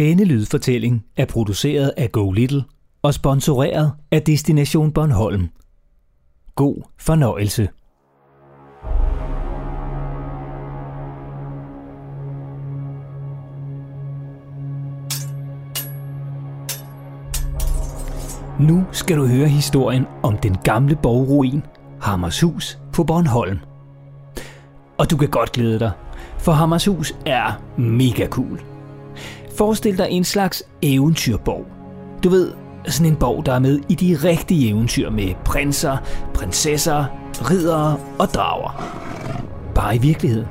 Denne lydfortælling er produceret af Go Little og sponsoreret af Destination Bornholm. God fornøjelse. Nu skal du høre historien om den gamle borgruin Hammershus på Bornholm. Og du kan godt glæde dig, for Hammershus er mega cool. Forestil dig en slags eventyrborg. Du ved, sådan en borg, der er med i de rigtige eventyr med prinser, prinsesser, riddere og drager. Bare i virkeligheden.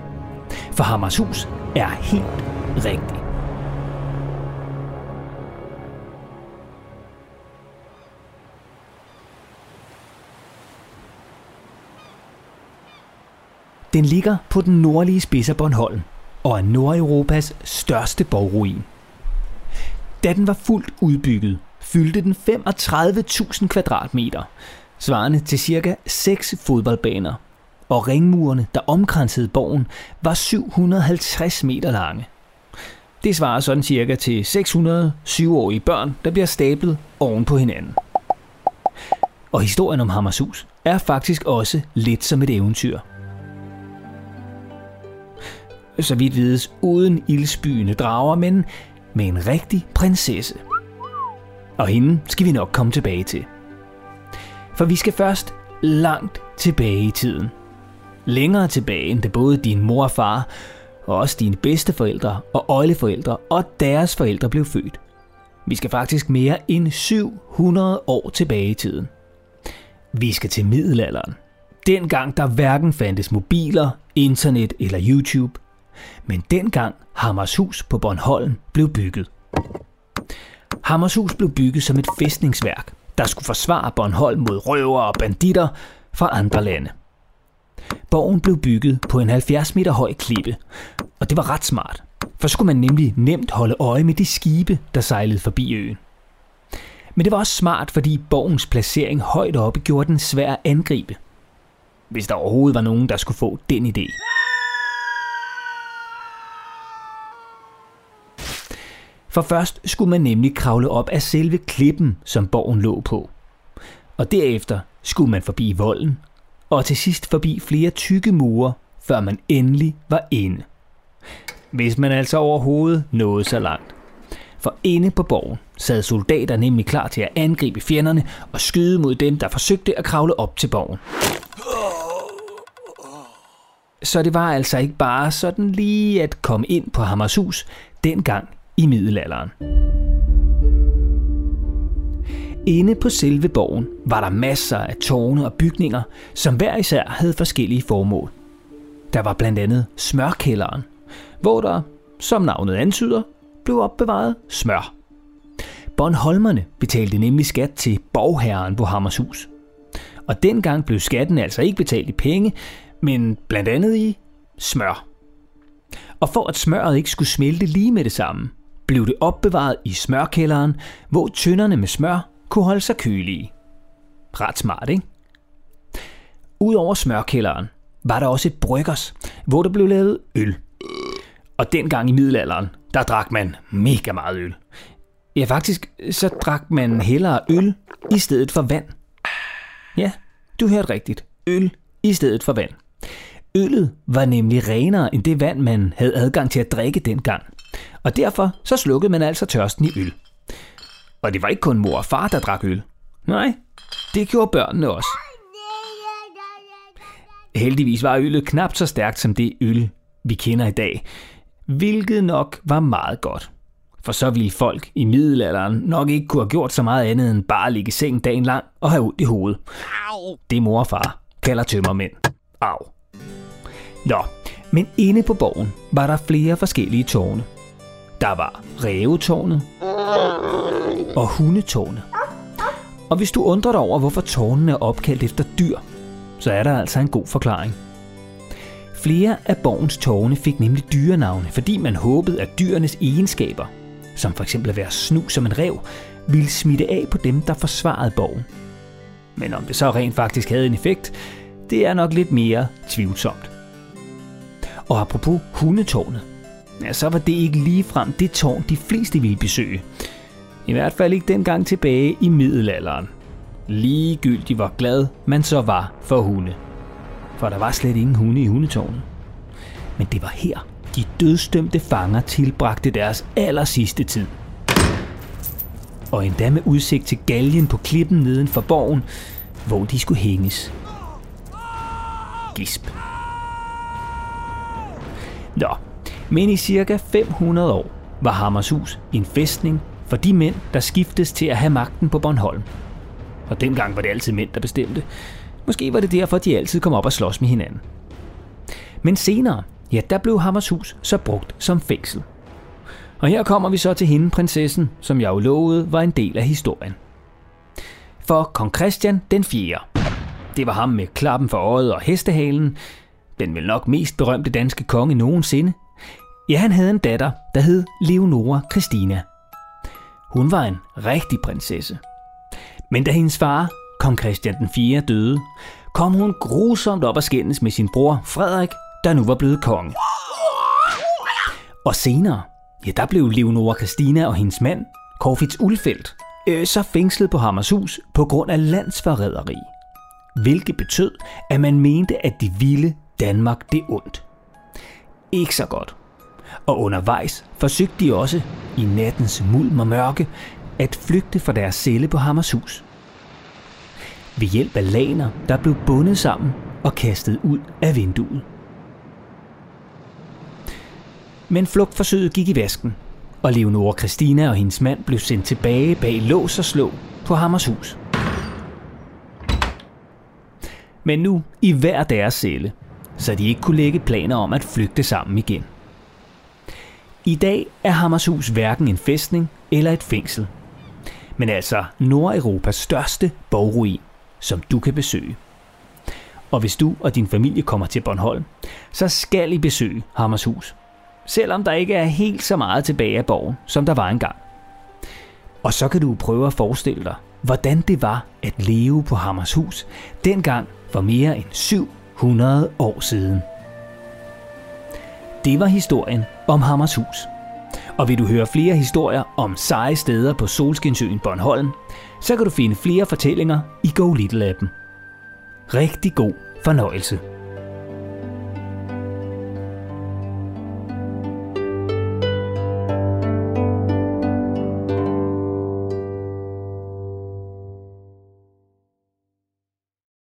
For Hammershus er helt rigtigt. Den ligger på den nordlige spids af Bornholm og er Nordeuropas største borgruin. Da den var fuldt udbygget, fyldte den 35.000 kvadratmeter, svarende til cirka 6 fodboldbaner, og ringmurene, der omkransede borgen, var 750 meter lange. Det svarer sådan cirka til 600 7-årige børn, der bliver stablet oven på hinanden. Og historien om Hammershus er faktisk også lidt som et eventyr – så vidt vides uden ildsbyende drager, men med en rigtig prinsesse. Og hende skal vi nok komme tilbage til. For vi skal først langt tilbage i tiden. Længere tilbage end det både din mor og far, og også dine bedsteforældre og oldeforældre og deres forældre blev født. Vi skal faktisk mere end 700 år tilbage i tiden. Vi skal til middelalderen. Dengang der hverken fandtes mobiler, internet eller YouTube – men dengang Hammershus på Bornholm blev bygget. Hammershus blev bygget som et fæstningsværk, der skulle forsvare Bornholm mod røver og banditter fra andre lande. Borgen blev bygget på en 70 meter høj klippe, og det var ret smart, for så skulle man nemlig nemt holde øje med de skibe, der sejlede forbi øen. Men det var også smart, fordi borgens placering højt oppe gjorde den svær at angribe. Hvis der overhovedet var nogen, der skulle få den idé. For først skulle man nemlig kravle op af selve klippen, som borgen lå på. Og derefter skulle man forbi volden, og til sidst forbi flere tykke mure, før man endelig var inde. Hvis man altså overhovedet nåede så langt. For inde på borgen sad soldater nemlig klar til at angribe fjenderne og skyde mod dem, der forsøgte at kravle op til borgen. Så det var altså ikke bare sådan lige at komme ind på Hammershus dengang i middelalderen. Inde på selve borgen var der masser af tårne og bygninger, som hver især havde forskellige formål. Der var blandt andet smørkælderen, hvor der, som navnet antyder, blev opbevaret smør. Bornholmerne betalte nemlig skat til borgherren på Hammershus. Og dengang blev skatten altså ikke betalt i penge, men blandt andet i smør. Og for at smøret ikke skulle smelte lige med det samme, blev det opbevaret i smørkælderen, hvor tønderne med smør kunne holde sig kølige. Ret smart, ikke? Udover smørkælderen var der også et bryggers, hvor der blev lavet øl. Og dengang i middelalderen, der drak man mega meget øl. Ja, faktisk så drak man hellere øl i stedet for vand. Ja, du hørte rigtigt. Øl i stedet for vand. Øllet var nemlig renere end det vand, man havde adgang til at drikke dengang – og derfor så slukkede man altså tørsten i øl. Og det var ikke kun mor og far, der drak øl. Nej, det gjorde børnene også. Heldigvis var øllet knap så stærkt som det øl, vi kender i dag, hvilket nok var meget godt. For så ville folk i middelalderen nok ikke kunne have gjort så meget andet end bare ligge i seng dagen lang og have ondt i hovedet. Det mor og far kalder tømmermænd. Au. Nå, men inde på borgen var der flere forskellige tårne. Der var rævetårnet og hundetårnet. Og hvis du undrer dig over, hvorfor tårnene er opkaldt efter dyr, så er der altså en god forklaring. Flere af borgens tårne fik nemlig dyrenavne, fordi man håbede, at dyrenes egenskaber, som for eksempel at være snu som en rev, ville smitte af på dem, der forsvarede borgen. Men om det så rent faktisk havde en effekt, det er nok lidt mere tvivlsomt. Og apropos hundetårnet, ja, så var det ikke ligefrem det tårn, de fleste ville besøge. I hvert fald ikke dengang tilbage i middelalderen. Ligegyldigt hvor glad man så var for hunde. For der var slet ingen hunde i hundetårnet. Men det var her, de dødstømte fanger tilbragte deres aller sidste tid. Og endda med udsigt til galgen på klippen neden for borgen, hvor de skulle hænges. Gisp. Nå, men i cirka 500 år var Hammershus en fæstning for de mænd, der skiftes til at have magten på Bornholm. Og dengang var det altid mænd, der bestemte. Måske var det derfor, de altid kom op og slås med hinanden. Men senere, ja, der blev Hammershus så brugt som fængsel. Og her kommer vi så til hende, prinsessen, som jeg jo lovede var en del af historien. For kong Christian den 4. Det var ham med klappen for øjet og hestehalen, den vel nok mest berømte danske konge nogensinde. Ja, han havde en datter, der hed Leonora Christina. Hun var en rigtig prinsesse. Men da hendes far, kong Christian den 4. døde, kom hun grusomt op og skændes med sin bror Frederik, der nu var blevet konge. Og senere, ja, der blev Leonora Christina og hendes mand, Korfits Ulfeldt, øh, så fængslet på Hammershus på grund af landsforræderi. Hvilket betød, at man mente, at de ville Danmark det ondt. Ikke så godt. Og undervejs forsøgte de også, i nattens mulm og mørke, at flygte fra deres celle på Hammershus. Ved hjælp af laner, der blev bundet sammen og kastet ud af vinduet. Men flugtforsøget gik i vasken, og Leonora Christina og hendes mand blev sendt tilbage bag lås og slå på Hammershus. Men nu i hver deres celle, så de ikke kunne lægge planer om at flygte sammen igen. I dag er Hammershus hverken en fæstning eller et fængsel, men altså Nordeuropas største borgruin, som du kan besøge. Og hvis du og din familie kommer til Bornholm, så skal I besøge Hammershus, selvom der ikke er helt så meget tilbage af borgen, som der var engang. Og så kan du prøve at forestille dig, hvordan det var at leve på Hammershus, dengang for mere end 700 år siden. Det var historien om Hammershus. Og vil du høre flere historier om seje steder på Solskinsøen Bornholm, så kan du finde flere fortællinger i Go Little appen. Rigtig god fornøjelse.